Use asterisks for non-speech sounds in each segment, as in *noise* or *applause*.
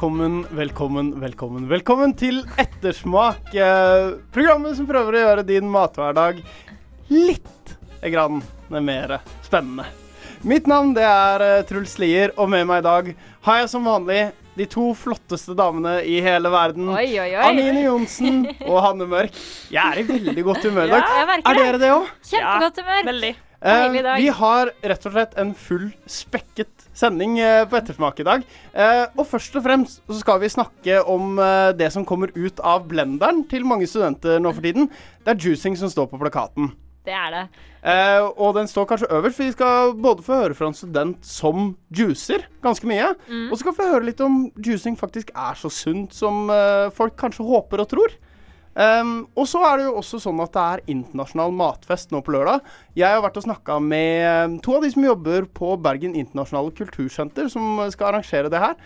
Velkommen, velkommen, velkommen. Velkommen til Ettersmak. Eh, programmet som prøver å gjøre din mathverdag litt grann mer spennende. Mitt navn det er eh, Truls Lier, og med meg i dag har jeg som vanlig de to flotteste damene i hele verden. Oi, oi, oi. Anine Johnsen og Hanne Mørk. Jeg er i veldig godt humør i dag. Ja, er dere det òg? Kjempegodt humør. Ja, Veldig. Deilig dag. vi har rett og slett en full spekket sending eh, på Ettersmak i dag. Eh, og først og fremst så skal vi snakke om eh, det som kommer ut av blenderen til mange studenter nå for tiden. Det er juicing som står på plakaten. Det er det. Eh, og den står kanskje øverst, for vi skal både få høre fra en student som juicer ganske mye, og så skal vi få høre litt om juicing faktisk er så sunt som eh, folk kanskje håper og tror. Um, og så er det jo også sånn at det er internasjonal matfest nå på lørdag. Jeg har vært og snakka med um, to av de som jobber på Bergen internasjonale kultursenter, som skal arrangere det her.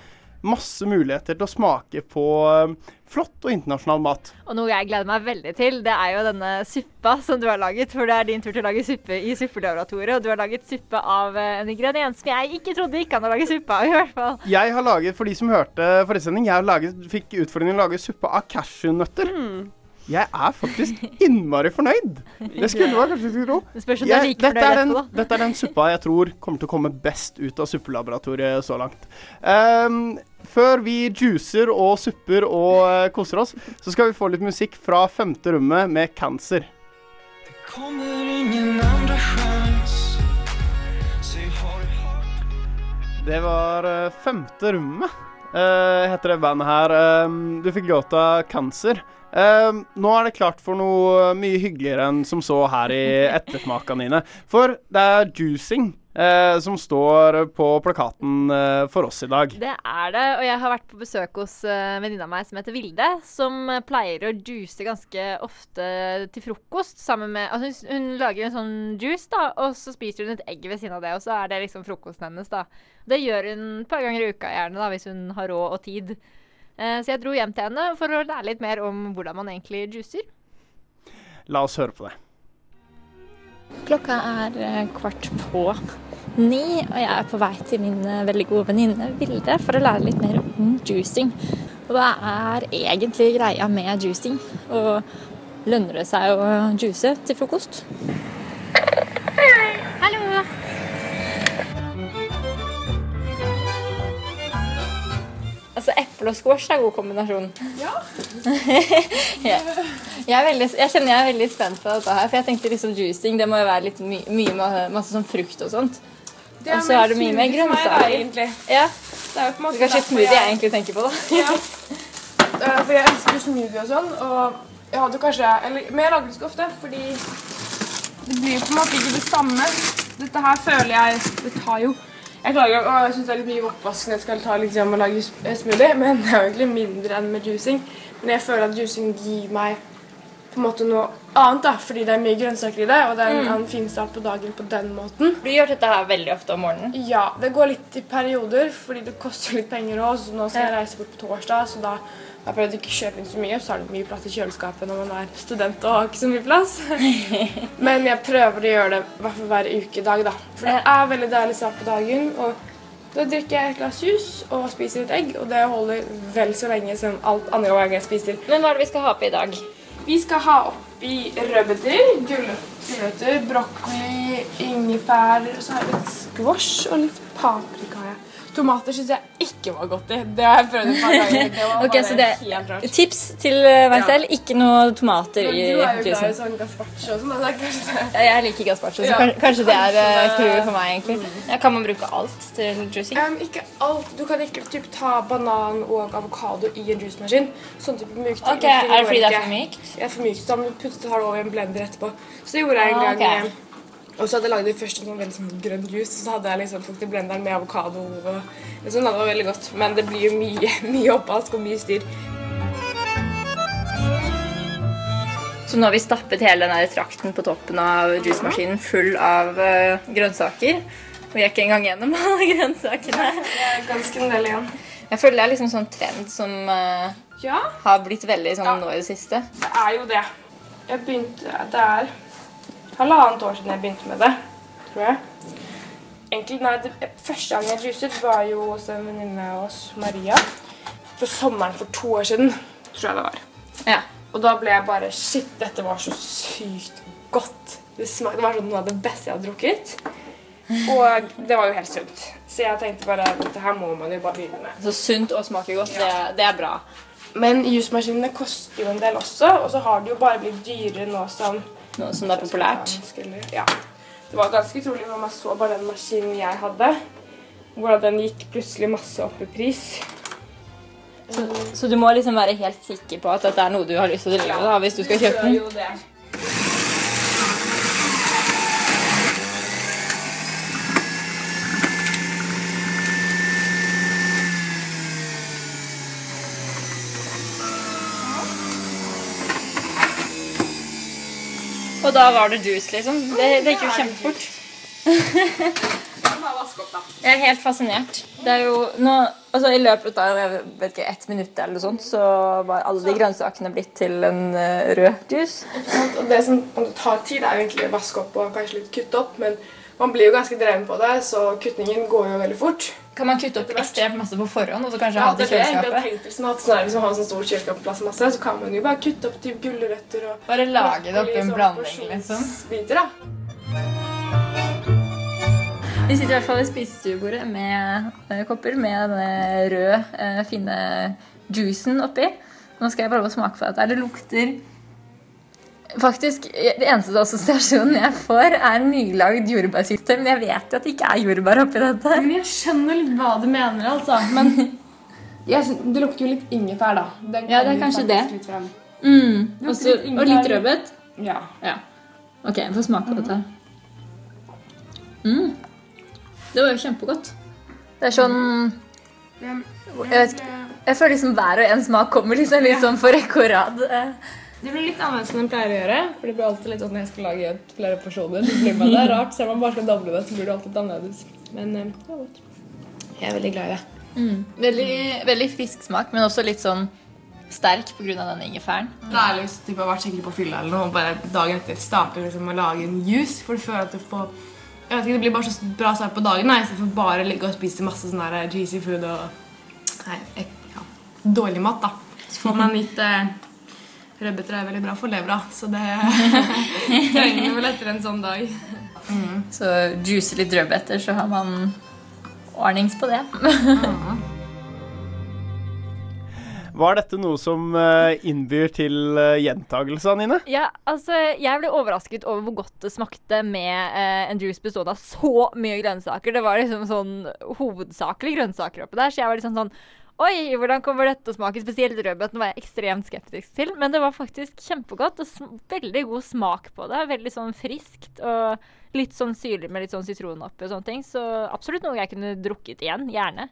Masse muligheter til å smake på um, flott og internasjonal mat. Og noe jeg gleder meg veldig til, det er jo denne suppa som du har laget. For det er din tur til å lage suppe i suppelaboratoriet. Og du har laget suppe av eh, en ingrediens som jeg ikke trodde gikk an å lage suppe av, i hvert fall. Jeg har laget, for de som hørte forrige sending, jeg har laget, fikk utfordringen å lage suppe av cashewnøtter. Jeg er faktisk innmari fornøyd. Det skulle man kanskje ikke tro. Det Jeg- like dette, er den, dette er den suppa jeg tror kommer til å komme best ut av suppelaboratoriet så langt. Ehm, før vi juicer og supper og eh, koser oss, så skal vi få litt musikk fra femte rommet med Cancer. kommer ingen Det var eh, Femte rommet, eh, heter det bandet her. Ehm, du fikk låta Cancer. Uh, nå er det klart for noe mye hyggeligere enn som så her i *laughs* ettersmakene dine. For det er juicing eh, som står på plakaten eh, for oss i dag. Det er det, og jeg har vært på besøk hos en venninne av meg som heter Vilde, som eh, pleier å juice ganske ofte til frokost sammen med Altså hun, hun lager en sånn juice, da, og så spiser hun et egg ved siden av det, og så er det liksom frokosten hennes, da. Det gjør hun et par ganger i uka gjerne, da, hvis hun har råd og tid. Eh, så jeg dro hjem til henne for å lære litt mer om hvordan man egentlig juicer. La oss høre på det. Klokka er eh, kvart på ni, og jeg er på vei til min eh, veldig gode venninne Vilde for å lære litt mer om juicing. Og hva er egentlig greia med juicing? Og lønner det seg å juice til frokost? Hallo! Altså eple og squash er god kombinasjon. Ja. *laughs* jeg, jeg, veldig, jeg kjenner jeg er veldig spent på dette her, for jeg tenkte liksom juicing det må jo være litt my, mye med masse sånn frukt og sånt. Og så er det mye mer grønnsaker. Ja, Det er jo på en måte Kanskje smoothie jeg jeg, egentlig tenker på, da. ja. *laughs* For jeg elsker smoothie og sånn, og jeg hadde kanskje Eller men jeg lager det ikke ofte, fordi det blir på en måte ikke det samme. Dette her føler jeg Det tar jo Jeg klager, og jeg syns det er litt mye oppvask når jeg skal ta liksom, og lage eh, smoothie, *laughs* men det er jo egentlig mindre enn med juicing. Men jeg føler at juicing gir meg på en måte noe annet, da, fordi det er mye grønnsaker i det, og det er en mm. fin start på dagen på den måten. Du gjør dette her veldig ofte om morgenen. Ja, det går litt i perioder, fordi det koster litt penger òg. Nå skal jeg reise bort på torsdag, så da har jeg å ikke kjøpe inn så mye. Så er det mye plass i kjøleskapet når man er student og har ikke så mye plass. *laughs* Men jeg prøver å gjøre det i hvert fall hver ukedag, da. For det er veldig deilig start på dagen. Og da drikker jeg et glass jus og spiser et egg, og det holder vel så lenge som alt andre ganger jeg spiser. Men hva er det vi skal ha oppi i dag? Vi skal ha oppi rødbeter, gulrøtter, brokkoli, ingefær, så har jeg litt squash og litt paprika. har jeg. Tomater syns jeg ikke var godt i. Det har jeg prøvd et par ganger. Det var *laughs* Ok, bare så det rart. Tips til eh, meg selv, ikke noe tomater i i du er jo glad i juicen. sånn gazpacho og sånn. det er det. Jeg liker gazpacho, så Ja, kanskje, kanskje det er uh, clouet for meg, egentlig. Ja, kan man bruke alt til juicing? Um, ikke alt. Du kan ikke typ, ta banan og avokado i en juicemaskin. Sånn type mykt. Okay, Ok, Er det fordi det er for mykt? Ja, for mykt. Da må du putte det over i en blender etterpå. Så det gjorde jeg en Ah, gang ok. Og så hadde jeg lagd først en sånn veldig sånn grønn juice, og så hadde jeg liksom kokt i blenderen med avokado. og liksom, Det var veldig godt, men det blir jo mye, *laughs* mye oppvask og mye styr. Så nå har vi stappet hele den trakten på toppen av juicemaskinen full av uh, grønnsaker. Vi er ikke engang gjennom *laughs* alle grønnsakene. Det er ganske en del igjen. Jeg føler det er liksom sånn trend som uh, Ja, har blitt veldig sånn Ja. nå i det siste. det er jo det. Jeg begynte Det er halvannet år siden jeg begynte med det, tror jeg. Egentlig, nei, det Første gang jeg juicet, var jo hos en venninne av oss, Maria. For sommeren for to år siden, tror jeg det var. Ja. Og da ble jeg bare Shit, dette var så sykt godt. Det, smakte, det var sånn noe av det beste jeg hadde drukket. Og det var jo helt sunt. Så jeg tenkte bare dette her må man jo bare begynne med. Så sunt og smaker godt, det, det er bra. Men jusmaskinene koster jo en del også, og så har det jo bare blitt dyrere nå som Noe som er populært. Ja. Det var ganske utrolig når man så bare den maskinen jeg hadde, hvordan den gikk plutselig masse opp i pris. Så, så du må liksom være helt sikker på at dette er noe du har lyst til å drive med hvis du skal kjøpe den. Og da var det juice, liksom. Det, det gikk jo kjempefort. Jeg er helt fascinert. Det er jo nå, altså I løpet av jeg vet ikke, ett minutt eller sånt, så var alle de grønnsakene blitt til en eh, rød juice. Det som tar tid, er jo egentlig å vaske opp og kanskje litt kutte opp, men man blir jo ganske dreven på det, så kuttingen går jo veldig fort. Kan man kutte opp ekstremt masse på forhånd og så kanskje Ja, ha det det i kjøleskapet? det jeg tenkt liksom, at sånn Hvis man har en sånn stor masse, så kan man jo bare kutte opp typ gulrøtter og Bare lage det opp i en sånn blanding, liksom. Biter, da. Vi sitter i hvert fall ved spisestuebordet med eh, kopper med denne røde, eh, fine juicen oppi. Nå skal jeg prøve å smake på dette. Det lukter Faktisk, Det eneste assosiasjonen jeg får, er nylagd jordbærsylte. Men jeg vet jo at det ikke er jordbær oppi dette. Men jeg skjønner litt hva du mener, altså. Men *laughs* jeg synes, det lukter jo litt ingefær, da. Den Ja, det er kanskje det. litt frem. Mm, også, litt og litt rødbet. Ja. Ja. Ok, jeg får smake på dette. Mm. Det var jo kjempegodt. Det er sånn Jeg vet. Jeg føler liksom hver og en smak kommer liksom litt sånn for rekke og rad. Det blir litt annerledes enn jeg pleier å gjøre. For det blir alltid litt sånn når jeg skal lage flere porsjoner. Så blir man det rart. Selv om man bare skal doble det, så blir det alltid litt annerledes. Men eh, det var godt. Jeg er veldig glad i det. Veldig, veldig frisk smak, men også litt sånn sterk pga. den ingefæren. Det er liksom, typ, jeg har vært skikkelig på fylla eller noe, og bare dagen etter starter liksom å lage en juice. For du føler at du får jeg vet ikke, Det blir bare så bra start på dagen da, istedenfor bare å ligge og spise masse sånn der cheesy food og nei, ja, dårlig mat. da. Så får man litt eh, Rødbeter er veldig bra for levra, så det *laughs* trenger vi vel etter en sånn dag. Så juice litt rødbeter, så har man ordnings på det. *laughs* Var dette noe som eh, innbyr til uh, gjentagelse, Anine? Ja, altså, jeg ble overrasket over hvor godt det smakte med eh, en juice bestående av så mye grønnsaker. Det var liksom sånn hovedsakelig grønnsaker oppi der, så jeg var liksom sånn Oi, hvordan kommer dette å smake? Spesielt rødbeten var jeg ekstremt skeptisk til. Men det var faktisk kjempegodt. og veldig god smak på det. Veldig sånn friskt og litt sånn syrlig med litt sånn sitron oppi og sånne ting. Så absolutt noe jeg kunne drukket igjen. Gjerne.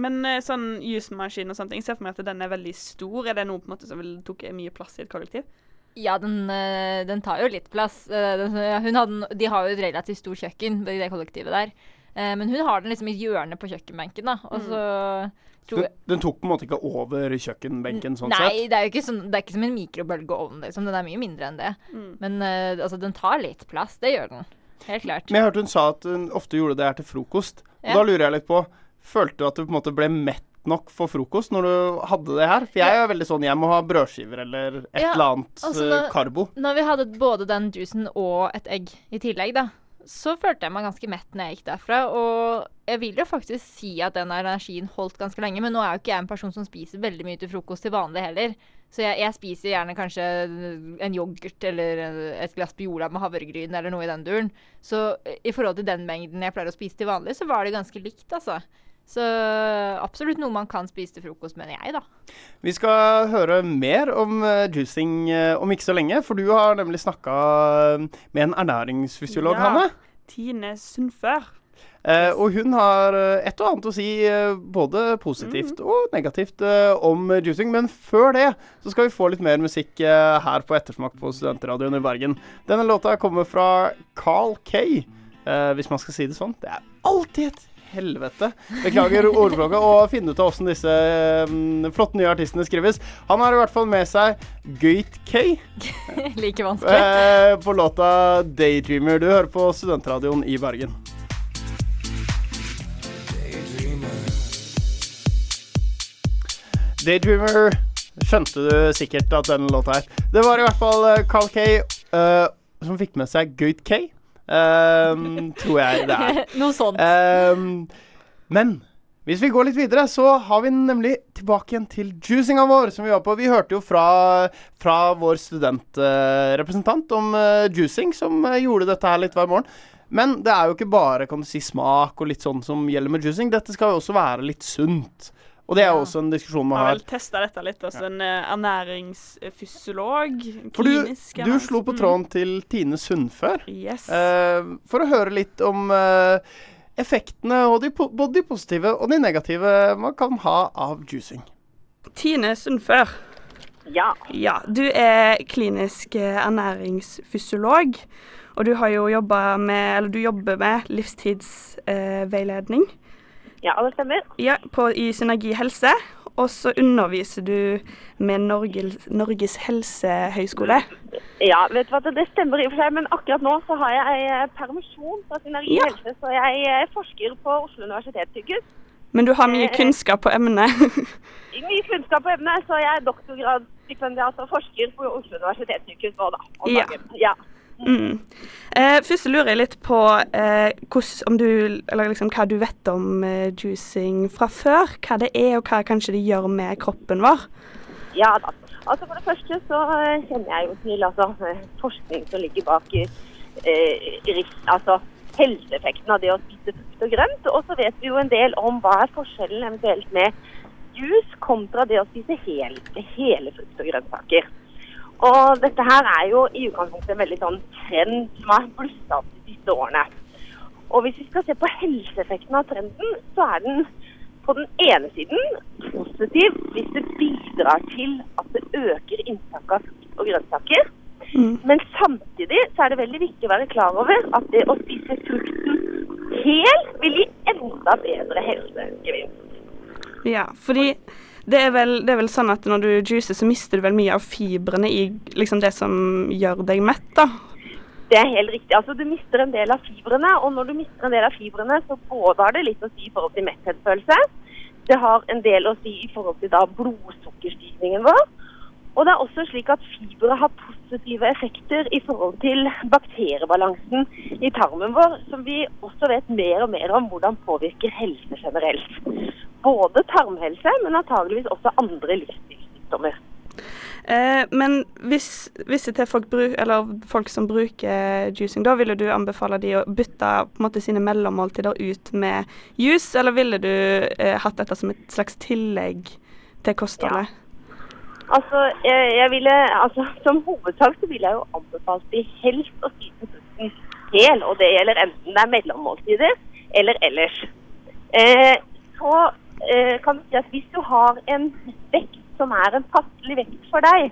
Men eh, sånn jusmaskin og sånne ting, ser for meg at den er veldig stor. Er det noe på en måte som tok mye plass i et kollektiv? Ja, den, eh, den tar jo litt plass. Eh, hadde, de har jo et relativt stort kjøkken i det kollektivet der. Men hun har den liksom i hjørnet på kjøkkenbenken, da. Og så tror Den, den tok på en måte ikke over kjøkkenbenken sånn Nei, sett? det er jo ikke, sånn, det er ikke som en mikrobølgeovn, liksom. Den er mye mindre enn det. Men uh, altså, den tar litt plass. Det gjør den. Helt klart. Men jeg hørte hun sa at hun ofte gjorde det her til frokost. Og Ja. Da lurer jeg litt på Følte du at du på en måte ble mett nok for frokost når du hadde det her? For jeg er veldig sånn Jeg må ha brødskiver eller et Ja, eller annet altså, når, karbo. Når vi hadde både den juicen og et egg i tillegg, da, så følte jeg meg ganske mett når jeg gikk derfra. Og jeg vil jo faktisk si at den energien holdt ganske lenge, men nå er jo ikke jeg en person som spiser veldig mye til frokost til vanlig heller. Så jeg, jeg spiser gjerne kanskje en yoghurt eller et glass Biola med havregryn eller noe i den duren. Så i forhold til den mengden jeg pleier å spise til vanlig, så var det ganske likt, altså. Så absolutt noe man kan spise til frokost, mener jeg, da. Vi skal høre mer om eh, juicing eh, om ikke så lenge, for du har nemlig snakka med en ernæringsfysiolog, Ja. Hanne. Tine Sundfør. Eh, og hun har eh, et og annet å si eh, både positivt og negativt eh, om eh, juicing. Men før det så skal vi få litt mer musikk eh, her på Ettersmak på Studentradioen i Bergen. Denne låta kommer fra Carl K. Eh, hvis man skal si det sånn. Det er alltid et helvete. Beklager ordbloget. Og finne ut av åssen disse um, flotte nye artistene skrives. Han har i hvert fall med seg Gøyt K *laughs* like vanskelig. eh, på låta 'Daydreamer'. Du hører på Studentradioen i Bergen. Daydreamer skjønte du sikkert at den låta her. Det var i hvert fall eh, Carl K uh, som fikk med seg Gøyt K. eh, tror jeg det er. *laughs* Noe sånt. Um, men hvis vi går litt videre, så har vi nemlig tilbake igjen til juicinga vår, som vi var på. Vi hørte jo fra, fra vår studentrepresentant om uh, juicing, som eh, gjorde dette her litt hver morgen. Men det er jo ikke bare kan du si, smak og litt sånn som gjelder med juicing. Dette skal jo også være litt sunt. Og det er jo også en diskusjon man Har har. vel testa dette litt. Altså en eh, ernæringsfysiolog. For du, du slo på Mm. tråden til Tine Sundfør. Yes. uh, for å høre litt om uh, effektene, og de, både de positive og de negative man kan ha av juicing. Tine Sundfør. Ja. Ja, du er klinisk ernæringsfysiolog. Og du har jo jobba med, eller du jobber med livstidsveiledning ja, det stemmer. ja, på, i Synergi helse. Og så underviser du med Norges, Norges helsehøgskole. Ja, vet du hva, det stemmer i og for seg, men akkurat nå så har jeg eh, permisjon fra Synergi Ja. helse, så jeg eh, forsker på Oslo universitetssykehus. Men du har mye Eh, kunnskap på emnet. *laughs* Mye kunnskap på emnet, så jeg er doktorgradsstipendiat og forsker på Oslo universitetssykehus nå, da. Ja. ja. Mm. Eh, først lurer jeg litt på eh, hos, du, liksom, hva du vet om eh, juicing fra før. Hva det er, og hva kanskje det gjør med kroppen vår. Ja da. Altså For det første så eh, kjenner jeg jo til altså, eh, forskning som ligger bak eh, altså, helseeffekten av det å spise frukt og grønt. Og så vet vi jo en del om hva er forskjellen eventuelt med juice kontra det å spise hel, hele frukt og grønnsaker. Og dette her er jo i utgangspunktet en veldig sånn trend som har blussa opp de siste årene. Og hvis vi skal se på helseeffekten av trenden, så er den på den ene siden positiv hvis det bidrar til at det øker inntaket av frukt og grønnsaker. Men samtidig så er det veldig viktig å være klar over at det å spise frukten hel vil gi enda bedre helsegevinst. Ja, fordi det er, vel, det er vel sånn at når du juicer, så mister du vel mye av fibrene i liksom det som gjør deg mett, da. Det er helt riktig. Altså, Du mister en del av fibrene, og når du mister en del av fibrene, så både har det litt å si i forhold til metthetsfølelse, det har en del å si i forhold til da blodsukkerstigningen vår, og det er også slik at fibre har positive effekter i forhold til bakteriebalansen i tarmen vår, som vi også vet mer og mer om hvordan påvirker helse generelt. Både tarmhelse, men antageligvis også andre livsstilssykdommer. Eh, men hvis, hvis det folk, bruk, eller folk som bruker juicing, da ville du anbefale de å bytte måte sine mellommåltider ut med juice, eller ville du eh, hatt dette som et slags tillegg til kostholdet? Altså, jeg, jeg ville, altså, Som hovedsak så ville jeg jo anbefalt de helst å spise frukten hel. Og det gjelder enten det er mellommåltider eller ellers. Eh, så kan du si at hvis du har en vekt som er en passelig vekt for deg,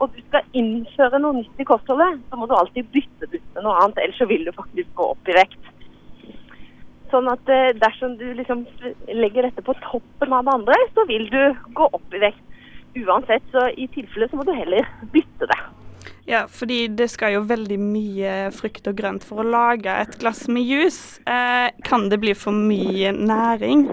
og du skal innføre noe nytt i kostholdet, så må du alltid bytte det ut med noe annet, ellers så vil du faktisk gå opp i vekt. Sånn at eh, dersom du liksom legger dette på toppen av det andre, så vil du gå opp i vekt. Uansett, så i tilfelle så må du heller bytte det. Ja, fordi det skal jo veldig mye frukt og grønt for å lage et glass med juice. Eh, kan det bli for mye næring?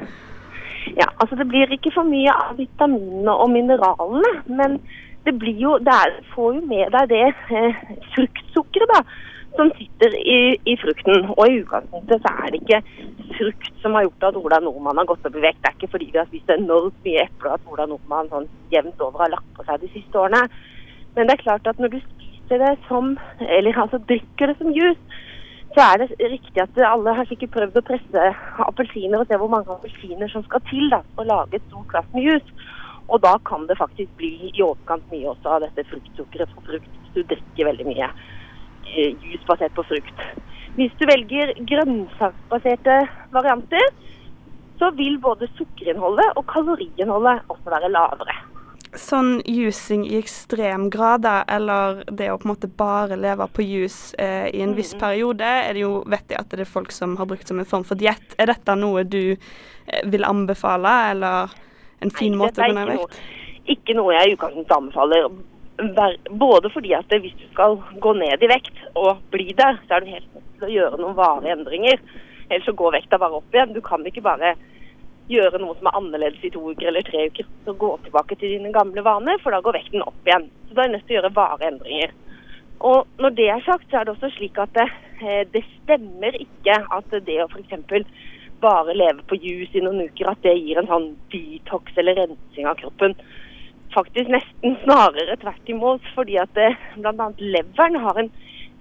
Ja, altså Det blir ikke for mye av vitaminene og mineralene, men det blir jo, det er, får jo med deg det eh, fruktsukkeret da, som sitter i, i frukten. Og i utgangspunktet så er det ikke frukt som har gjort at Ola Nordmann har gått opp i vekt. Det er ikke fordi vi har spist enormt mye epler at Ola Nordmann sånn jevnt over har lagt på seg de siste årene. Men det er klart at når du spiser det som, eller altså drikker det som juice, så er det riktig at alle har sikkert prøvd å presse appelsiner og se hvor mange appelsiner som skal til da, for å lage et stort glass med jus. Og da kan det faktisk bli i overkant mye også av dette fruktsukkeret for frukt du drikker veldig mye eh, jus basert på frukt. Hvis du velger grønnsaksbaserte varianter, så vil både sukkerinnholdet og kaloriinnholdet også være lavere. Sånn jusing i ekstrem grad, da, eller det å på en måte bare leve på juice eh, i en viss periode, er det jo vet jeg at det er folk som har brukt som en form for diett. Er dette noe du eh, vil anbefale, eller en fin Nei, måte å kunne vekt? Ikke noe jeg i utgangspunktet anbefaler. Både fordi at hvis du skal gå ned i vekt og bli der, så er du helt nødt til å gjøre noen varige endringer. Ellers så går vekta bare opp igjen. Du kan ikke bare gjøre noe som er annerledes i to uker eller tre uker, så gå tilbake til dine gamle vaner, for da går vekten opp igjen. Så da er du nødt til å gjøre varige endringer. Og når det er sagt, så er det også slik at det, eh, det stemmer ikke at det å f.eks. bare leve på juice i noen uker, at det gir en sånn detox eller rensing av kroppen. Faktisk nesten snarere tvert imot, fordi at det, bl.a. leveren har en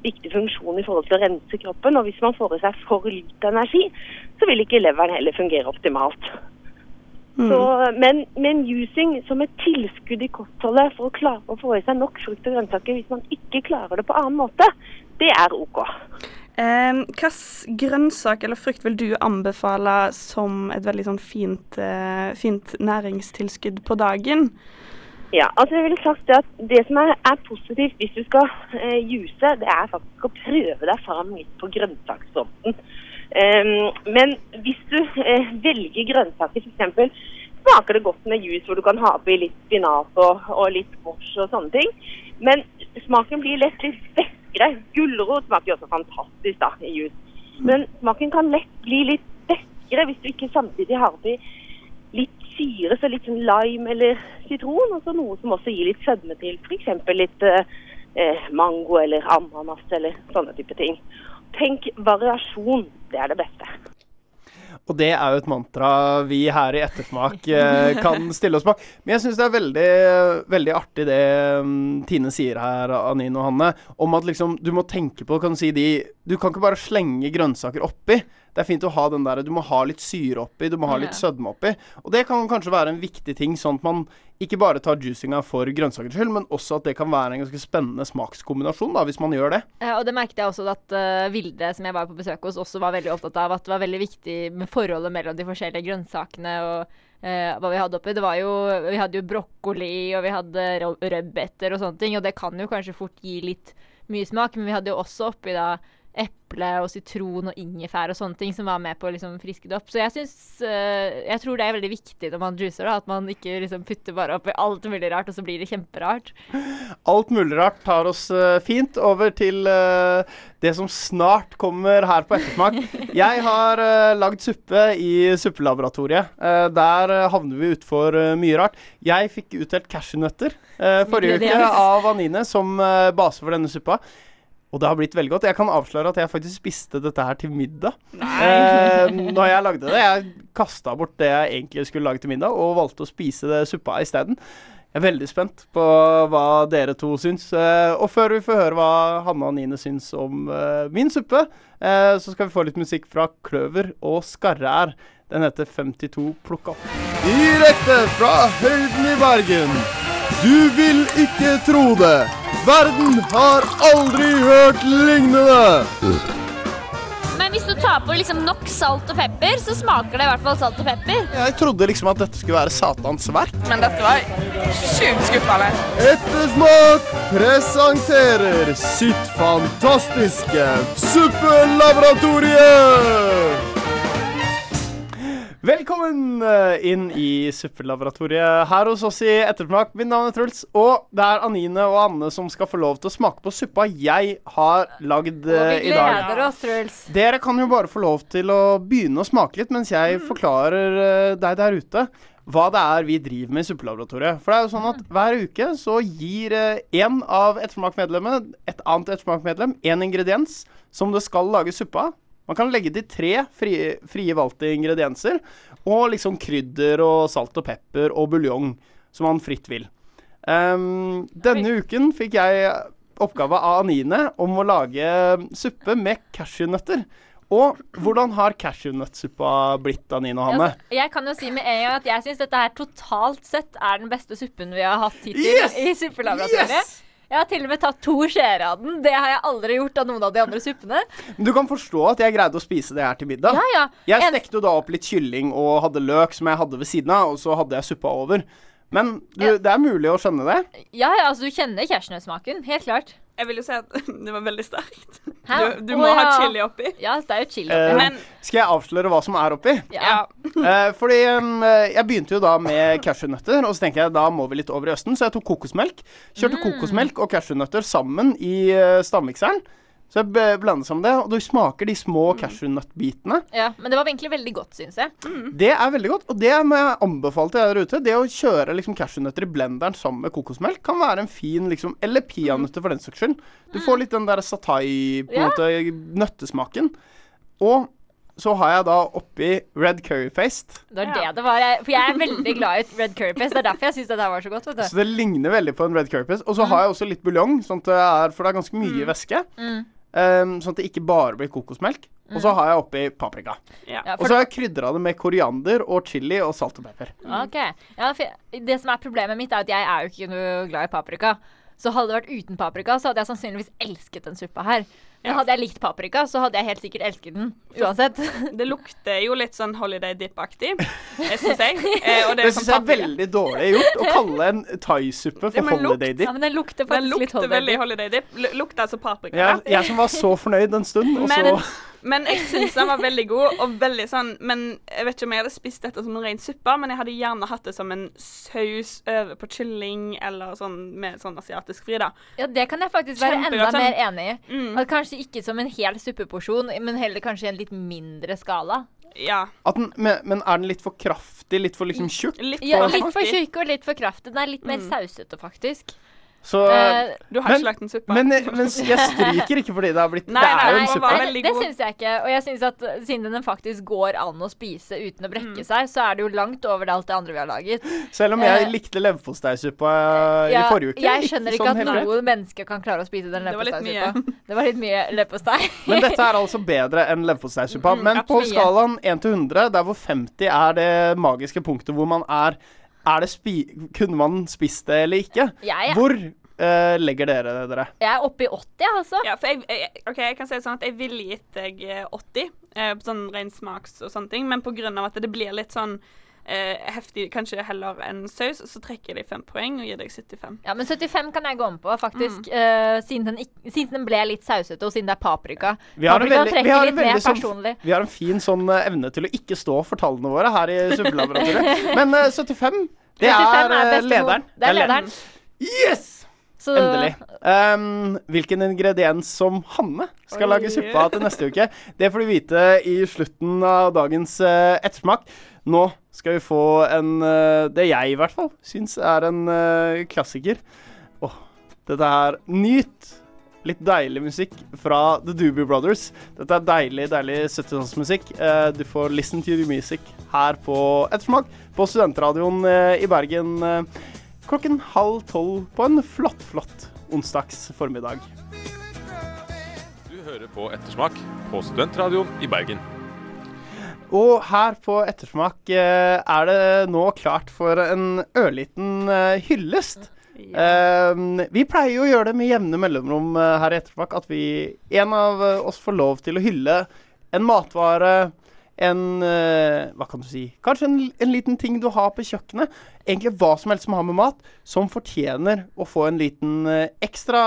viktig funksjon i forhold til å rense kroppen. Og hvis man får i seg for lite energi, så vil ikke leveren heller fungere optimalt. Så, men, men using som et tilskudd i kostholdet for å klare å få i seg nok frukt og grønnsaker hvis man ikke klarer det på annen måte, det er OK. Eh, Hvilken grønnsak eller frukt vil du anbefale som et veldig sånn fint, eh, fint næringstilskudd på dagen? Ja, altså jeg ville sagt at det som er, er positivt hvis du skal eh, juse, det er faktisk å prøve deg fram litt på grønnsaksfronten. Um, men hvis du eh, velger grønnsaker, f.eks. smaker det godt med juice hvor du kan ha oppi litt spinat og, og litt squash og sånne ting. Men smaken blir lett litt beskere. Gulrot smaker jo også fantastisk da i juice. Men smaken kan lett bli litt beskere hvis du ikke samtidig har oppi litt syre, så litt sånn lime eller sitron, og så noe som også gir litt sødme til. F.eks. litt eh, eh, mango eller ananas eller sånne type ting. Tenk variasjon, det er det beste. Og det er jo et mantra vi her i Ettersmak eh, *laughs* kan stille oss bak. Men jeg syns det er veldig, veldig artig det mm, Tine sier her, Anine og Hanne, om at liksom du må tenke på kan du, si, de, du kan ikke bare slenge grønnsaker oppi. Det er fint å ha den der Du må ha litt syre oppi, du må ha litt sødme oppi. Og det kan kanskje være en viktig ting, sånn at man ikke bare tar juicinga for grønnsakers skyld, men også at det kan være en ganske spennende smakskombinasjon, da, hvis man gjør det. Ja, og det merket jeg også at uh, Vilde, som jeg var på besøk hos, også var veldig opptatt av. At det var veldig viktig med forholdet mellom de forskjellige grønnsakene og uh, hva vi hadde oppi. Det var jo, vi hadde jo brokkoli, og vi hadde rødbeter og sånne ting. Og det kan jo kanskje fort gi litt mye smak, men vi hadde jo også oppi da eple og sitron og ingefær og sånne ting som var med på å liksom friske det opp. Så jeg syns uh, Jeg tror det er veldig viktig når man juicer, da, at man ikke liksom putter bare oppi alt mulig rart, og så blir det kjemperart. Alt mulig rart tar oss uh, fint over til uh, det som snart kommer her på Ettersmak. *laughs* Jeg har uh, lagd suppe i suppelaboratoriet. Der havner vi utfor uh, mye rart. Jeg fikk utdelt cashewnøtter forrige uke av Anine som base for denne suppa. Og det har blitt veldig godt. Jeg kan avsløre at jeg faktisk spiste dette her til middag. Eh, når jeg lagde det. Jeg kasta bort det jeg egentlig skulle lage til middag, og valgte å spise det suppa isteden. Jeg er veldig spent på hva dere to syns. Eh, og før vi får høre hva Hanne og Nine syns om eh, min suppe, eh, så skal vi få litt musikk fra Kløver og Skarre-R. Den heter 52 plukka opp. Direkte fra høyden i Bergen. Du vil ikke tro det. Verden har aldri hørt lignende. Men hvis du tar på liksom nok salt og pepper, så smaker det i hvert fall salt og pepper. Jeg trodde liksom at dette skulle være Satans verk. Men dette var sjukt skuffende. Ettersmak presenterer sitt fantastiske suppelaboratorium. Velkommen eh, inn i suppelaboratoriet her hos oss i Ettersmak. Mitt navn er Truls, og det er Anine og Anne som skal få lov til å smake på suppa jeg har lagd Og eh, vi i gleder oss, Truls. Dere kan jo bare få lov til å begynne å smake litt mens jeg forklarer eh, deg der ute hva det er vi driver med i Suppelaboratoriet. For det er jo sånn at hver uke så gir én av Ettersmakmedlemmene et annet ettersmakmedlem én ingrediens som det skal lage suppe av. Man kan legge til tre frie, frie valgte ingredienser og liksom krydder og salt og pepper og buljong som man fritt vil. Um, denne uken fikk jeg oppgave av Anine om å lage suppe med cashewnøtter. Og hvordan har cashewnøttsuppa blitt, Anine og Hanne? Altså, jeg kan jo si med en gang at jeg syns dette her totalt sett er den beste suppen vi har hatt hittil Yes! i suppelaboratoriet. Yes! Jeg har til og med tatt to skjeer av den. Det har jeg aldri gjort av noen av de andre suppene. Men Du kan forstå at jeg greide å spise det her til middag. Ja, ja. Jeg stekte jo da opp litt kylling og hadde løk som jeg hadde ved siden av, og så hadde jeg suppa over. Men du, Ja. det er mulig å skjønne det. Ja, altså du kjenner cashewnøttsmaken. Helt klart. Jeg vil jo si at *laughs* det var veldig sterkt. Hæ? Du, du må ha ja. chili oppi. Ja, det er jo chili oppi. oppi. Men skal jeg avsløre hva som er oppi? Ja. uh, *laughs* fordi eh, jeg begynte jo da med cashewnøtter, og så tenkte jeg da må vi litt over i østen, så jeg tok kokosmelk. Kjørte Mm. kokosmelk og cashewnøtter sammen i uh, stavmikseren. Så jeg blander sammen det, og du smaker de små cashewnøttbitene. ja. Men det var egentlig veldig godt, syns jeg. Det er veldig godt, og det må jeg anbefale til deg der ute. Det å kjøre liksom cashewnøtter i blenderen sammen med kokosmelk kan være en fin liksom Eller peanøtter, for den saks skyld. Du får litt den der satai, på en Ja. måte, nøttesmaken. Og så har jeg da oppi red curry paste. Det var Ja. det det var. Jeg, for jeg er veldig glad i red curry paste. Det er derfor jeg syns dette var så godt. vet du. Så det ligner veldig på en red curry paste. Og så har jeg også litt buljong, sånn at det er, for det er ganske mye væske. Mm. Um, sånn at det ikke bare blir kokosmelk. Og så har jeg oppi paprika. ja. Og så har jeg krydra det med koriander og chili og salt og pepper. Ok. Ja, det som er problemet mitt, er at jeg er jo ikke noe glad i paprika. Så hadde det vært uten paprika, så hadde jeg sannsynligvis elsket den suppa her. Men hadde jeg likt paprika, så hadde jeg helt sikkert elsket den uansett. Det lukter jo litt sånn Holiday Dip-aktig, syns jeg. *laughs* Eh, og det Det sånn syns jeg er veldig dårlig gjort å kalle en thaisuppe Ja, for lukt- holiday dip. Ja, men den lukter Den faktisk litt Holiday veldig holiday. Holiday Dip. L- Lukter altså paprika. Jeg, jeg som var så fornøyd en stund, og Men, så men jeg syns den var veldig god, og veldig sånn Men jeg vet ikke om jeg hadde spist dette som en ren suppe, men jeg hadde gjerne hatt det som en saus over på kylling, eller sånn med sånn asiatisk fri, da. Ja, det kan jeg faktisk være enda sånn. mer enig i. Mm. At kanskje ikke som en hel suppeporsjon, men heller kanskje i en litt mindre skala. Ja. at den, men, men er den litt for kraftig? Litt for liksom tjukk? Litt Ja, litt for tjukk og litt for kraftig. Den er litt mer Mm. sausete, faktisk. Så Eh, Du har Men- ikke lagt en suppe? Men, men jeg stryker ikke fordi det har blitt *laughs* Nei, Det er nei, jo en suppe. Nei, det god. syns jeg ikke. Og jeg synes at uh, siden den faktisk går an å spise uten å brekke Mm. seg, så er det jo langt over det alt det andre vi har laget. Selv om jeg Eh, likte leverposteisuppa uh, i forrige uke. jeg skjønner ikke sånn at noen mennesker menneske kan klare å spise den Det leverposteisuppa. *laughs* Det var litt mye leverpostei. Men dette er altså bedre enn leverposteisuppa. Mm, Men på skalaen 1 til 100, der hvor 50 er det magiske punktet hvor man er det. Kunne man spist det eller ikke? Ja, ja. Hvor uh, legger dere dere? jeg er oppe i 80, altså. Ja, for jeg, jeg, ok, jeg kan si det sånn at jeg ville gitt deg eh, 80, eh, sånn ren smaks og sånne ting, men på grunn av at det blir litt sånn eh, heftig, kanskje heller enn saus, så trekker jeg deg fem poeng og gir deg 75. Ja, men 75 kan jeg gå om på, faktisk. Mm. eh, siden, den ikk- siden den ble litt sausete, og siden det er paprika. Vi har en paprika veldig- vi har en mer veldig sånn- Vi har en fin sånn eh, evne til å ikke stå for tallene våre her i Suppelaboratoriet. *laughs* Men eh, 75, det 75 er, eh, lederen. Det er lederen. Yes! Så, Endelig. Um, hvilken ingrediens som Hanne skal Oi. lage suppe av til neste uke, det får du vite i slutten av dagens uh, ettersmak. Nå skal vi få en eh, Det jeg i hvert fall syns er en eh, klassiker. Åh, dette er Nyt. Litt deilig musikk fra The Doobie Brothers. Dette er deilig, deilig 70-tallsmusikk. Eh, du får listen to the music her på Ettersmak på Studentradioen i Bergen. klokken halv tolv på en flott, flott onsdags formiddag. Du hører på Ettersmak på Studentradioen i Bergen. Og her på Ettersmak eh, er det nå klart for en ørliten eh, hyllest. Eh, vi pleier jo å gjøre det med jevne mellomrom her i Ettersmak, at vi, en av oss får lov til å hylle en matvare, en Hva kan du si? Kanskje en, en liten ting du har på kjøkkenet. Egentlig hva som helst som har med mat, som fortjener å få en liten ekstra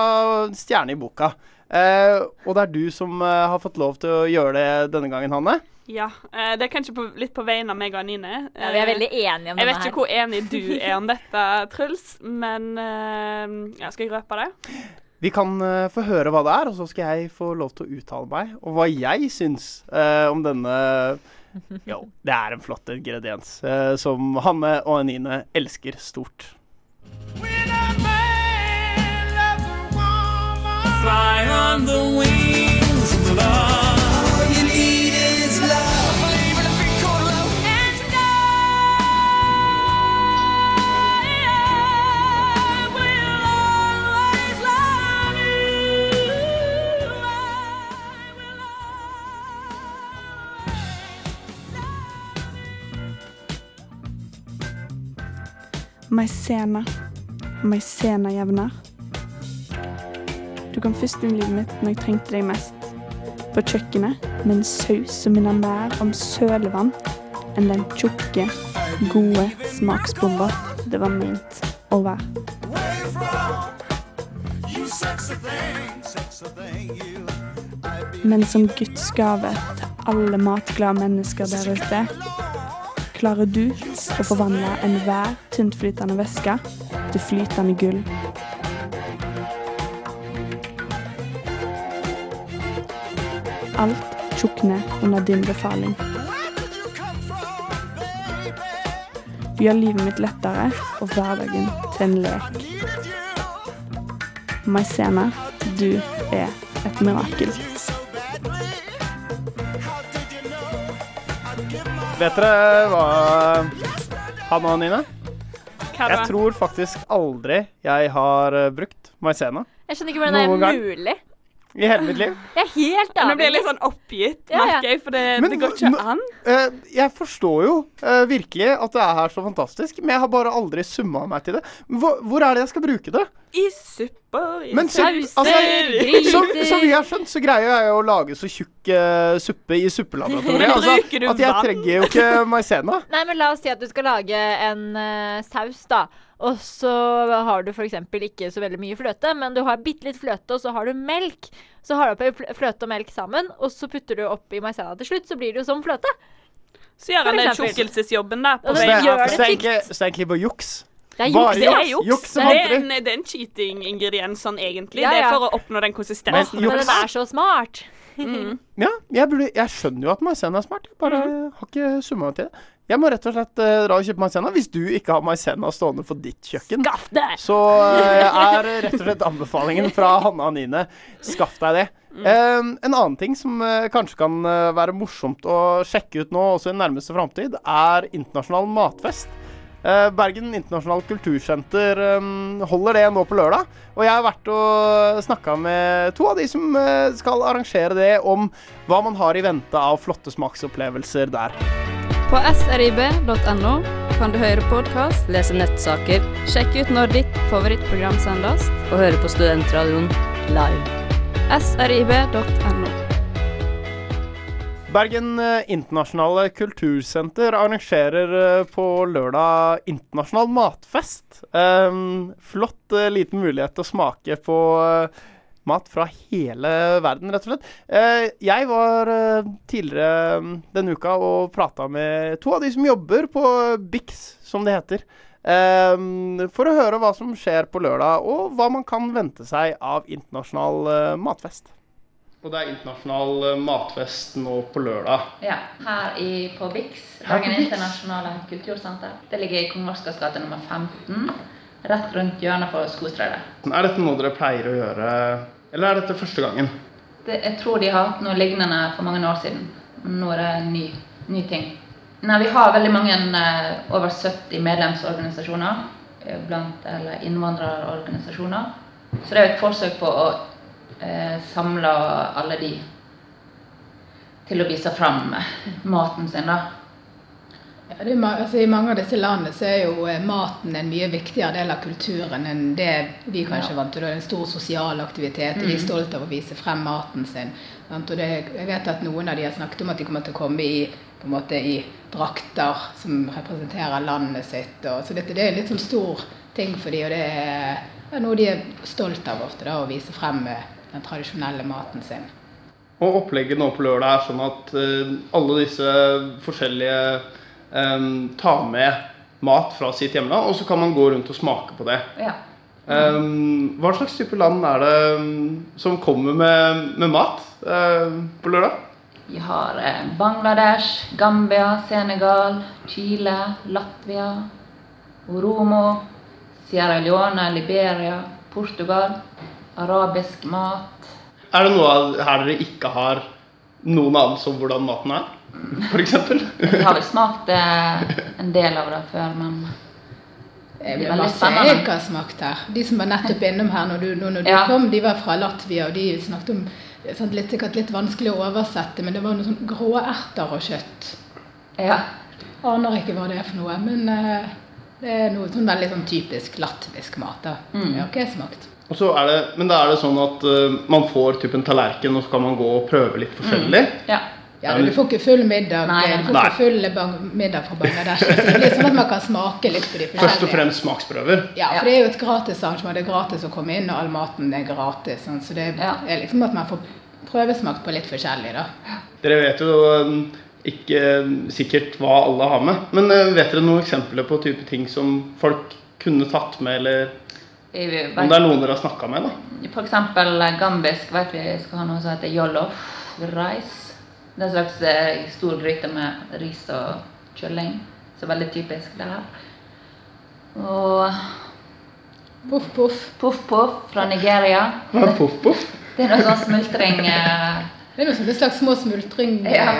stjerne i boka. Eh, og det er du som har fått lov til å gjøre det denne gangen, Hanne. Ja. eh, det er kanskje på, litt på vegne av meg og Anine. Ja, vi er Eh, veldig enige om Jeg denne vet ikke hvor enig du er om dette, *laughs* Truls, men eh, ja, skal jeg røpe det? Vi kan uh, få høre hva det er, og så skal jeg få lov til å uttale meg og hva jeg syns uh, om denne *laughs* Jo, det er en flott ingrediens uh, som Hanne og Anine elsker stort. Fly on the wings of love. Maizena. Maizena jevner. Du kom først inn i livet mitt når jeg trengte deg mest. På kjøkkenet med en saus som minner mer om sølevann enn den tjukke, gode smaksbomba det var ment å være. Men som Guds til alle matglade mennesker der ute, klarer du å forvandle enhver tyntflytende væske til flytende gull. Alt tjukner under din befaling. Gjør livet mitt lettere og hverdagen til en lek. Maizena, du er et mirakel. Vet dere hva han og Nina? Hva da? Jeg tror faktisk aldri jeg har eh, brukt maizena Jeg skjønner ikke hvordan det Noen er mulig. i hele mitt liv. Jeg er helt Nå blir jeg avhengig. litt sånn oppgitt, Ja, ja. merker jeg, for det, Men det går ikke an. Eh, jeg forstår jo eh, virkelig at det er så fantastisk, men jeg har bare aldri summa meg til det. Hvor, hvor er det jeg skal bruke det? I supper, i Men så, sauser altså, som, som vi har skjønt, så greier jeg å lage så tjukk eh, suppe i suppelaboratoriet. Altså, du at jeg vann? trenger jo ikke maizena. *laughs* Nei, men la oss si at du skal lage en eh, saus, da. Og så har du f.eks. ikke så veldig mye fløte, men du har bitte litt fløte, og så har du melk. Så har du oppi fl- fløte og melk sammen, og så putter du oppi maizena til slutt, så blir det jo som fløte. Så gjør han For den eksempel. tjukkelsesjobben da. På Og Så det gjør så det er egentlig, så det er egentlig bare juks. Det er juks. Det er ja. juks. Juks Det er en, det er en cheating-ingrediens sånn egentlig. Ja, Det er for å oppnå den konsistensen. Men den er så smart. Mm. Ja, jeg, burde, jeg skjønner jo at maizena er smart. Jeg bare har ikke summa til det. Jeg må rett og slett uh, dra og kjøpe maizena. Hvis du ikke har maizena stående på ditt kjøkken, Skaff det! så uh, er rett og slett anbefalingen fra Hanne og Anine skaff deg det. Eh, en annen ting som uh, kanskje kan være morsomt å sjekke ut nå, også i nærmeste framtid, er internasjonal matfest. Eh, Bergen internasjonal kultursenter eh, holder det nå på lørdag. Og jeg har vært og snakka med to av de som eh, skal arrangere det, om hva man har i vente av flotte smaksopplevelser der. På srib.no kan du høre podkast, lese nettsaker, sjekke ut når ditt favorittprogram sendes, og høre på Studentradioen live. srib.no. Bergen eh, internasjonale kultursenter arrangerer eh, på lørdag internasjonal matfest. Um, flott uh, liten mulighet til å smake på uh, mat fra hele verden, rett og slett. Uh, jeg var tidligere um, denne uka og prata med to av de som jobber på Bix, som det heter. Um, for å høre hva som skjer på lørdag, og hva man kan vente seg av internasjonal matfest. Og det er internasjonal eh, matfest nå på lørdag. Ja, her i, på BIX, Bix? internasjonale kultursenter. Det ligger i Kong Oscars gate nummer 15, rett rundt hjørnet for Skostredet. Er dette noe dere pleier å gjøre, eller er dette første gangen? Det, jeg tror de har hatt noe lignende for mange år siden. men Nå er det en ny, ny ting. Nei, vi har veldig mange, eh, over 70 medlemsorganisasjoner, eh, blant, eller innvandrerorganisasjoner. Så det er et forsøk på å eh, samla alle de til å vise fram maten sin, da. Ja, det altså, I mange av disse landene så er jo eh, maten en mye viktigere del av kulturen enn det vi kanskje Ja. vant til. Det er en stor sosial aktivitet, og de er stolte av å vise frem maten sin. Sant? Og det, jeg vet at noen av de har snakket om at de kommer til å komme i, på en måte, i drakter som representerer landet sitt. Og, så dette det er en litt sånn stor ting for de, og det er ja, noe de er stolt av ofte, da, å vise frem eh, den tradisjonelle maten sin. Og opplegget nå på lørdag er sånn at eh, alle disse forskjellige um, tar med mat fra sitt hjemland, og så kan man gå rundt og smake på det. Ja. Um, hva slags type land er det mm, som kommer med, med mat uh, på lørdag? Vi har Bangladesh, Gambia, Senegal, Chile, Latvia, Oromo, Sierra Leone, Liberia, Portugal. Arabisk mat. Er det noe her dere ikke har noen anelse om hvordan maten er? For eksempel? Vi har vel smakt eh, en del av det før, men Det det er veldig jeg spennende. har smakt her. De som var nettopp innom her når du, nå når du Ja. kom, de var fra Latvia, og de snakket om sånn, litt, sikkert litt vanskelig å oversette, men det var noe sånn grå erter og kjøtt. Ja. Aner ikke hva det er for noe, men uh, det er noe sånn veldig sånn typisk latvisk mat. da. Mm. Det har ikke jeg smakt. Og så er det, men da er det sånn at uh, man får typ en tallerken, og så kan man gå og prøve litt forskjellig. Ja. Ja, Du får ikke full middag Nei, du får nei. ikke full bang middag fra Bangladesh. Så det blir sånn at man kan smake litt på de forskjellige. Først og fremst smaksprøver. Ja, for det er jo et gratis arrangement. Det er gratis å komme inn, og all maten er gratis. Sånn, så det er liksom at man får prøvesmakt på litt forskjellig, da. Dere vet jo eh, ikke eh, sikkert hva alle har med, men eh, vet dere noen eksempler på type ting som folk kunne tatt med, eller om det er noen dere har snakka med? da? Eksempel eh, gambisk vet vi skal ha noe som heter jollof rice. Det er en slags eh, stor gryte med ris og kylling. Så veldig typisk det her. Og Poff Poff. Poff Poff fra Nigeria. Hva er poff poff? Det er noe sånn smultring eh, Det er noe sånn, slags små smultring... Ja.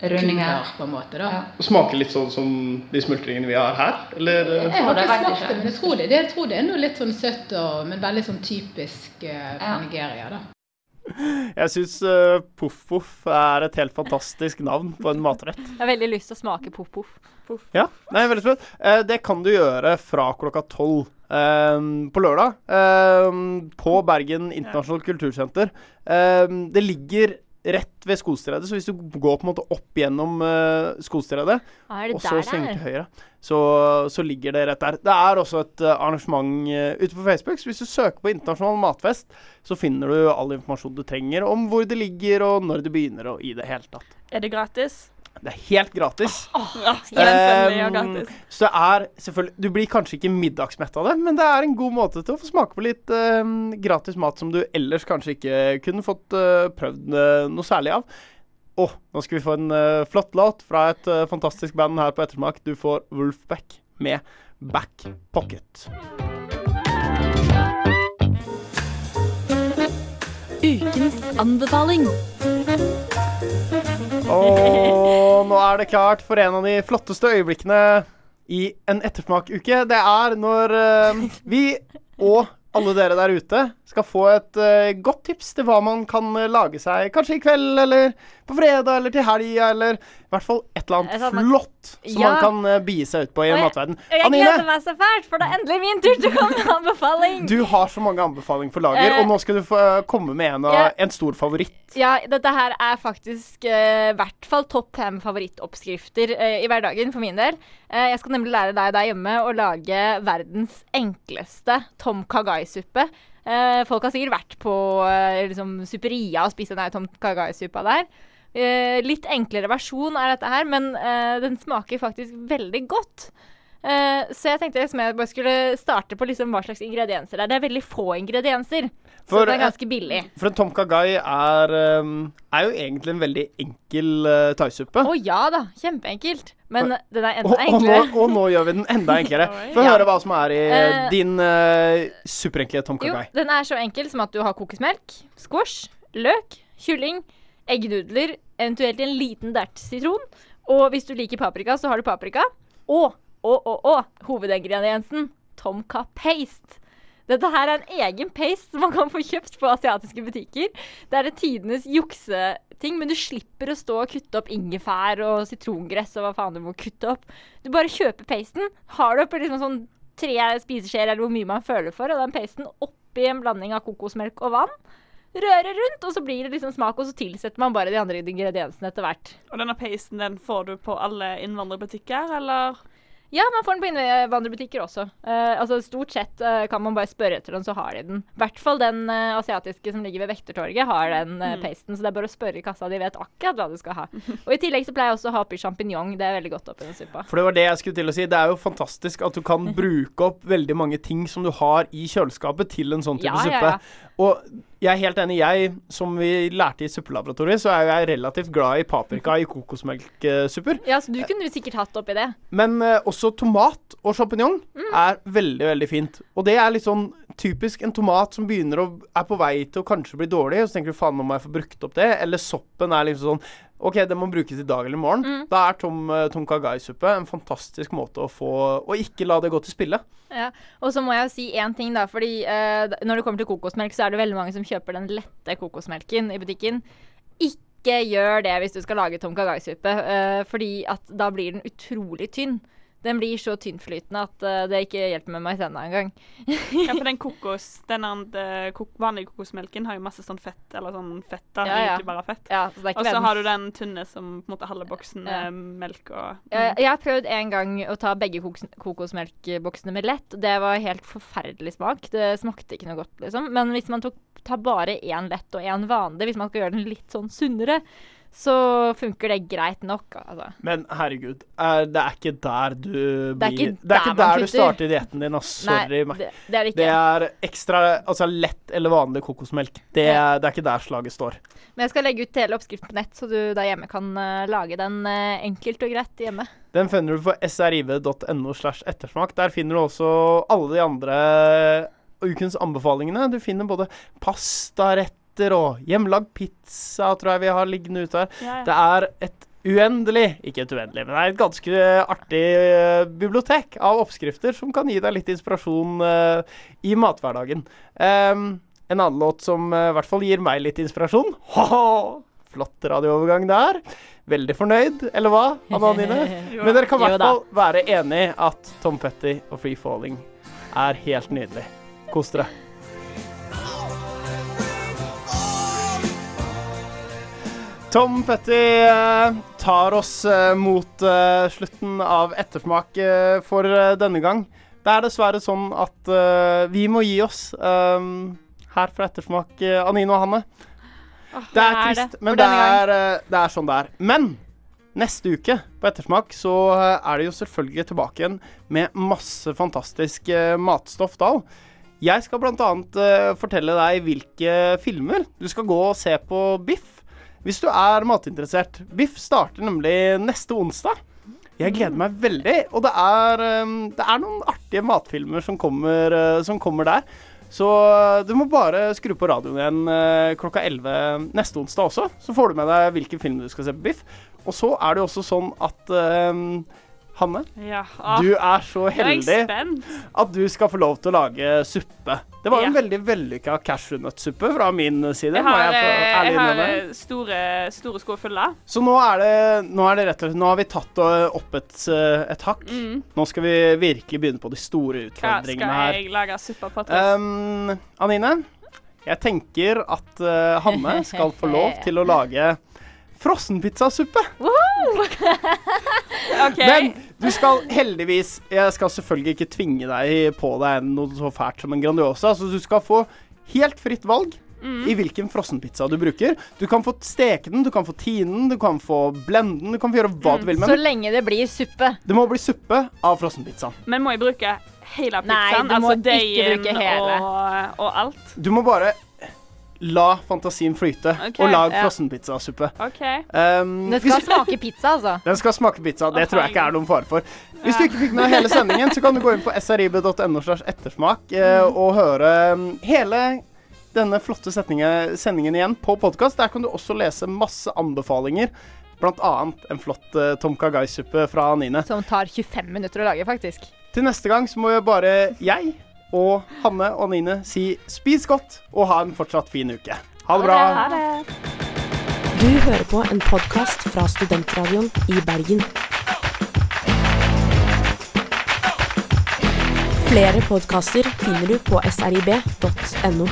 Eh, Rundinger. på en måte, da. Smaker litt sånn som de smultringene vi har her? Eller? eh? Jeg har ikke smakt det, men jeg tror det, det, jeg tror det er noe litt sånn søtt, og, men veldig sånn typisk eh, fra Nigeria, da. Jeg syns poff-poff er et helt fantastisk navn på en matrett. Jeg har veldig lyst til å smake poff-poff. Ja, nei, veldig spennende. Uh, det kan du gjøre fra klokka tolv eh, på lørdag. eh, på Bergen internasjonalt kultursenter. Eh, det ligger rett ved Skostredet, så hvis du går på en måte opp gjennom uh, Skostredet, Ah, er det og så svinger er? til høyre, så, så ligger det rett der. Det er også et eh, arrangement eh, ute på Facebook, så hvis du søker på internasjonal matfest, så finner du all informasjon du trenger om hvor det ligger, og når det begynner, og i det hele tatt. Er det gratis? Det er helt gratis. Ja, selvfølgelig og Ehm, gratis. så det er selvfølgelig Du blir kanskje ikke middagsmett av det, men det er en god måte til å få smake på litt um, gratis mat som du ellers kanskje ikke kunne fått uh, prøvd eh, noe særlig av. Å, nå skal vi få en uh, flott låt fra et uh, fantastisk band her på Ettersmak. Du får Wolfback med Back Pocket. Ukens anbefaling. Og nå er det klart for en av de flotteste øyeblikkene i en ettersmakuke. Det er når uh, vi og alle dere der ute skal få et uh, godt tips til hva man kan eh, lage seg kanskje i kveld, eller på fredag, eller til helga, eller i hvert fall et eller annet man- flott som Ja. man kan uh, bie seg ut på i jeg- matverden. Og jeg gleder meg så fælt, for det er endelig min tur til å komme med anbefaling. du har så mange anbefalinger for lager, uh, og nå skal du få eh, komme med en, ja. en stor favoritt. Ja, dette her er faktisk i i hvert fall topp fem favorittoppskrifter i hverdagen for min del. Jeg skal nemlig lære deg der hjemme å lage verdens enkleste tom kagai-suppe. Folk har sikkert vært på liksom, supperia og spist den tom kagai-suppa der. Eh, litt enklere versjon er dette her, men uh, den smaker faktisk veldig godt. Uh, så jeg tenkte liksom jeg bare skulle starte på liksom hva slags ingredienser det er. Det er veldig få ingredienser, For, så det er ganske billig. For en tom kagai er, um, er jo egentlig en veldig enkel uh, thaisuppe. Å ja da, kjempeenkelt. Men den er Og, enda og, nå, enklere. og nå gjør vi den enda enklere. *laughs* Få Ja. høre hva som er i din uh, superenkle tom Jo, den er så enkel som at du har kokosmelk, squash, løk, kylling, eggnudler, eventuelt en liten dert sitron. Og hvis du liker paprika, så har du paprika. Og, og, og, og hovedingrediensen tomka paste. Dette her er en egen paste som man kan få kjøpt på asiatiske butikker. Det er tidenes jukseting, men du slipper å stå og kutte opp ingefær og sitrongress og hva faen du må kutte opp. Du bare kjøper pasten, har det oppi liksom sånn tre spiseskjeer eller hvor mye man føler for, og den pasten oppi en blanding av kokosmelk og vann. Røre rundt, og så blir det liksom smak, og så tilsetter man bare de andre ingrediensene etter hvert. Og denne pasten den får du på alle innvandrerbutikker, eller? Ja, man får den på innvandrerbutikker også. Eh, altså Stort sett eh, kan man bare spørre etter den, så har de den. I hvert fall den eh, asiatiske som ligger ved Vektertorget, har den eh, Mm. pasten. Så det er bare å spørre i kassa, de vet akkurat hva du skal ha. *laughs* Og i tillegg så pleier jeg også å ha oppi sjampinjong. Det er veldig godt oppi den suppa. For det var det jeg skulle til å si. Det er jo fantastisk at du kan *laughs* bruke opp veldig mange ting som du har i kjøleskapet til en sånn type Ja, ja, ja. Og jeg er helt enig. Jeg, som vi lærte i suppelaboratoriet, så er jeg relativt glad i paprika i kokosmelksupper. Ja, så du kunne sikkert hatt oppi det. Men uh, også tomat og sjampinjong Mm. er veldig, veldig fint. Og det er litt sånn typisk en tomat som begynner å er på vei til å kanskje bli dårlig, og så tenker du faen, nå må jeg få brukt opp det. Eller soppen er liksom sånn OK, den må brukes i dag eller i morgen. Mm. Da er tom, eh, tom kagai-suppe en fantastisk måte å få Å ikke la det gå til spille. Ja, Og så må jeg si én ting, da. Fordi eh, når det kommer til kokosmelk, så er det veldig mange som kjøper den lette kokosmelken i butikken. Ikke gjør det hvis du skal lage tom kagai-suppe, eh, fordi at da blir den utrolig tynn. Den blir så tynnflytende at uh, det ikke hjelper med maizena engang. Ja, for den *laughs* kokos, den andre kok vanlige kokosmelken har jo masse sånn fett, eller sånn fett da, Ja, ja. egentlig bare fett. Ja, så og så har du den tynne som på en måte halve boksen med melk og Eh, jeg har prøvd en gang å ta begge kok kokosmelkboksene med lett. Det var helt forferdelig smak. Det smakte ikke noe godt, liksom. Men hvis man tok, tar bare én lett og én vanlig, hvis man skal gjøre den litt sånn sunnere, så funker det greit nok, altså. Men herregud, er, det er ikke der du blir Det er ikke der, er ikke der du starter dietten din. ass. Sorry. meg. det- det er det. Det er ekstra Altså lett eller vanlig kokosmelk. Det, er- det er ikke der slaget står. Men jeg skal legge ut hele oppskriften på nett, så du der hjemme kan uh, lage den uh, enkelt og greit hjemme. Den finner du på sriv.no slash ettersmak. Der finner du også alle de andre ukens anbefalingene. Du finner både pastaretter og hjemmelagd pizza, tror jeg vi har liggende ute her. Ja, ja. Det er et uendelig, ikke et uendelig, men det er et ganske artig uh, bibliotek av oppskrifter som kan gi deg litt inspirasjon uh, i mathverdagen. Um, en annen låt som uh, i hvert fall gir meg litt inspirasjon. *laughs* Ha-ha! Flott radioovergang der. Veldig fornøyd, eller hva, Anna Nine? *laughs* Men dere kan i hvert fall være enig at Tom Petty og Free Falling er helt nydelig. Kos dere. Tom Petty eh, tar oss eh, mot eh, slutten av ettersmak for denne gang. Det er dessverre sånn at vi må gi oss her fra Ettersmak, Anine og Hanne. det er det trist, men det er, det er sånn det er. Men neste uke på Ettersmak så er det jo selvfølgelig tilbake igjen med masse fantastisk matstoff da. Jeg skal bl.a. Fortelle deg hvilke filmer du skal gå og se på Biff. Hvis du er matinteressert. Biff starter nemlig neste onsdag. Jeg gleder meg veldig. Og det er, eh, det er noen artige matfilmer som kommer, eh, som kommer der. Så eh, du må bare skru på radioen igjen eh, klokka 11 neste onsdag også. Så får du med deg hvilken film du skal se på Biff. Og så er det jo også sånn at eh, Hanne, Ja. ah. du er så heldig er at du skal få lov til å lage suppe. Det var jo en Ja. veldig vellykka cashewnøttsuppe fra min side. Jeg har, jeg eh, jeg har eh, store, store sko fulle. Så nå er, det, nå er det rett og slett Nå har vi tatt eh, opp et, et hakk. Mm. Nå skal vi virkelig begynne på de store utfordringene. Hva skal jeg lage suppe på? Um, Anine, jeg tenker at uh, Hanne skal få lov *laughs* til å lage frossenpizzasuppe. *laughs* okay. Men du skal heldigvis Jeg skal selvfølgelig ikke tvinge deg på deg noe så fælt som en Grandiosa, så du skal få helt fritt valg. Mm. I hvilken frossenpizza du bruker. Du kan få steke den, du kan få tine den, du kan få blende den, du kan få gjøre hva du vil med den. Så lenge det blir suppe. Det må bli suppe av frossenpizzaen. Men må jeg bruke hele pizzaen? Nei, du må altså ikke deigen bruke hele. og, og alt? Du må bare la fantasien flyte, okay, og lag ja. frossenpizzasuppe. OK. Um, den skal smake pizza, altså. *laughs* Den skal smake pizza. Det oh, tror jeg ikke er noen fare for. Hvis du ikke fikk med hele sendingen, så kan du gå inn på srib.no ettersmak eh, og høre mm, hele denne flotte sendingen igjen på podkast. Der kan du også lese masse anbefalinger. Blant annet en flott uh, tom kagai-suppe fra Nine. Som tar 25 minutter å lage, faktisk. Til neste gang så må jo bare jeg og Hanne og Nine si spis godt og ha en fortsatt fin uke. Ha det bra. Ha det. Du hører på en podkast fra Studentradioen i Bergen. Flere podkaster finner du på srib.no.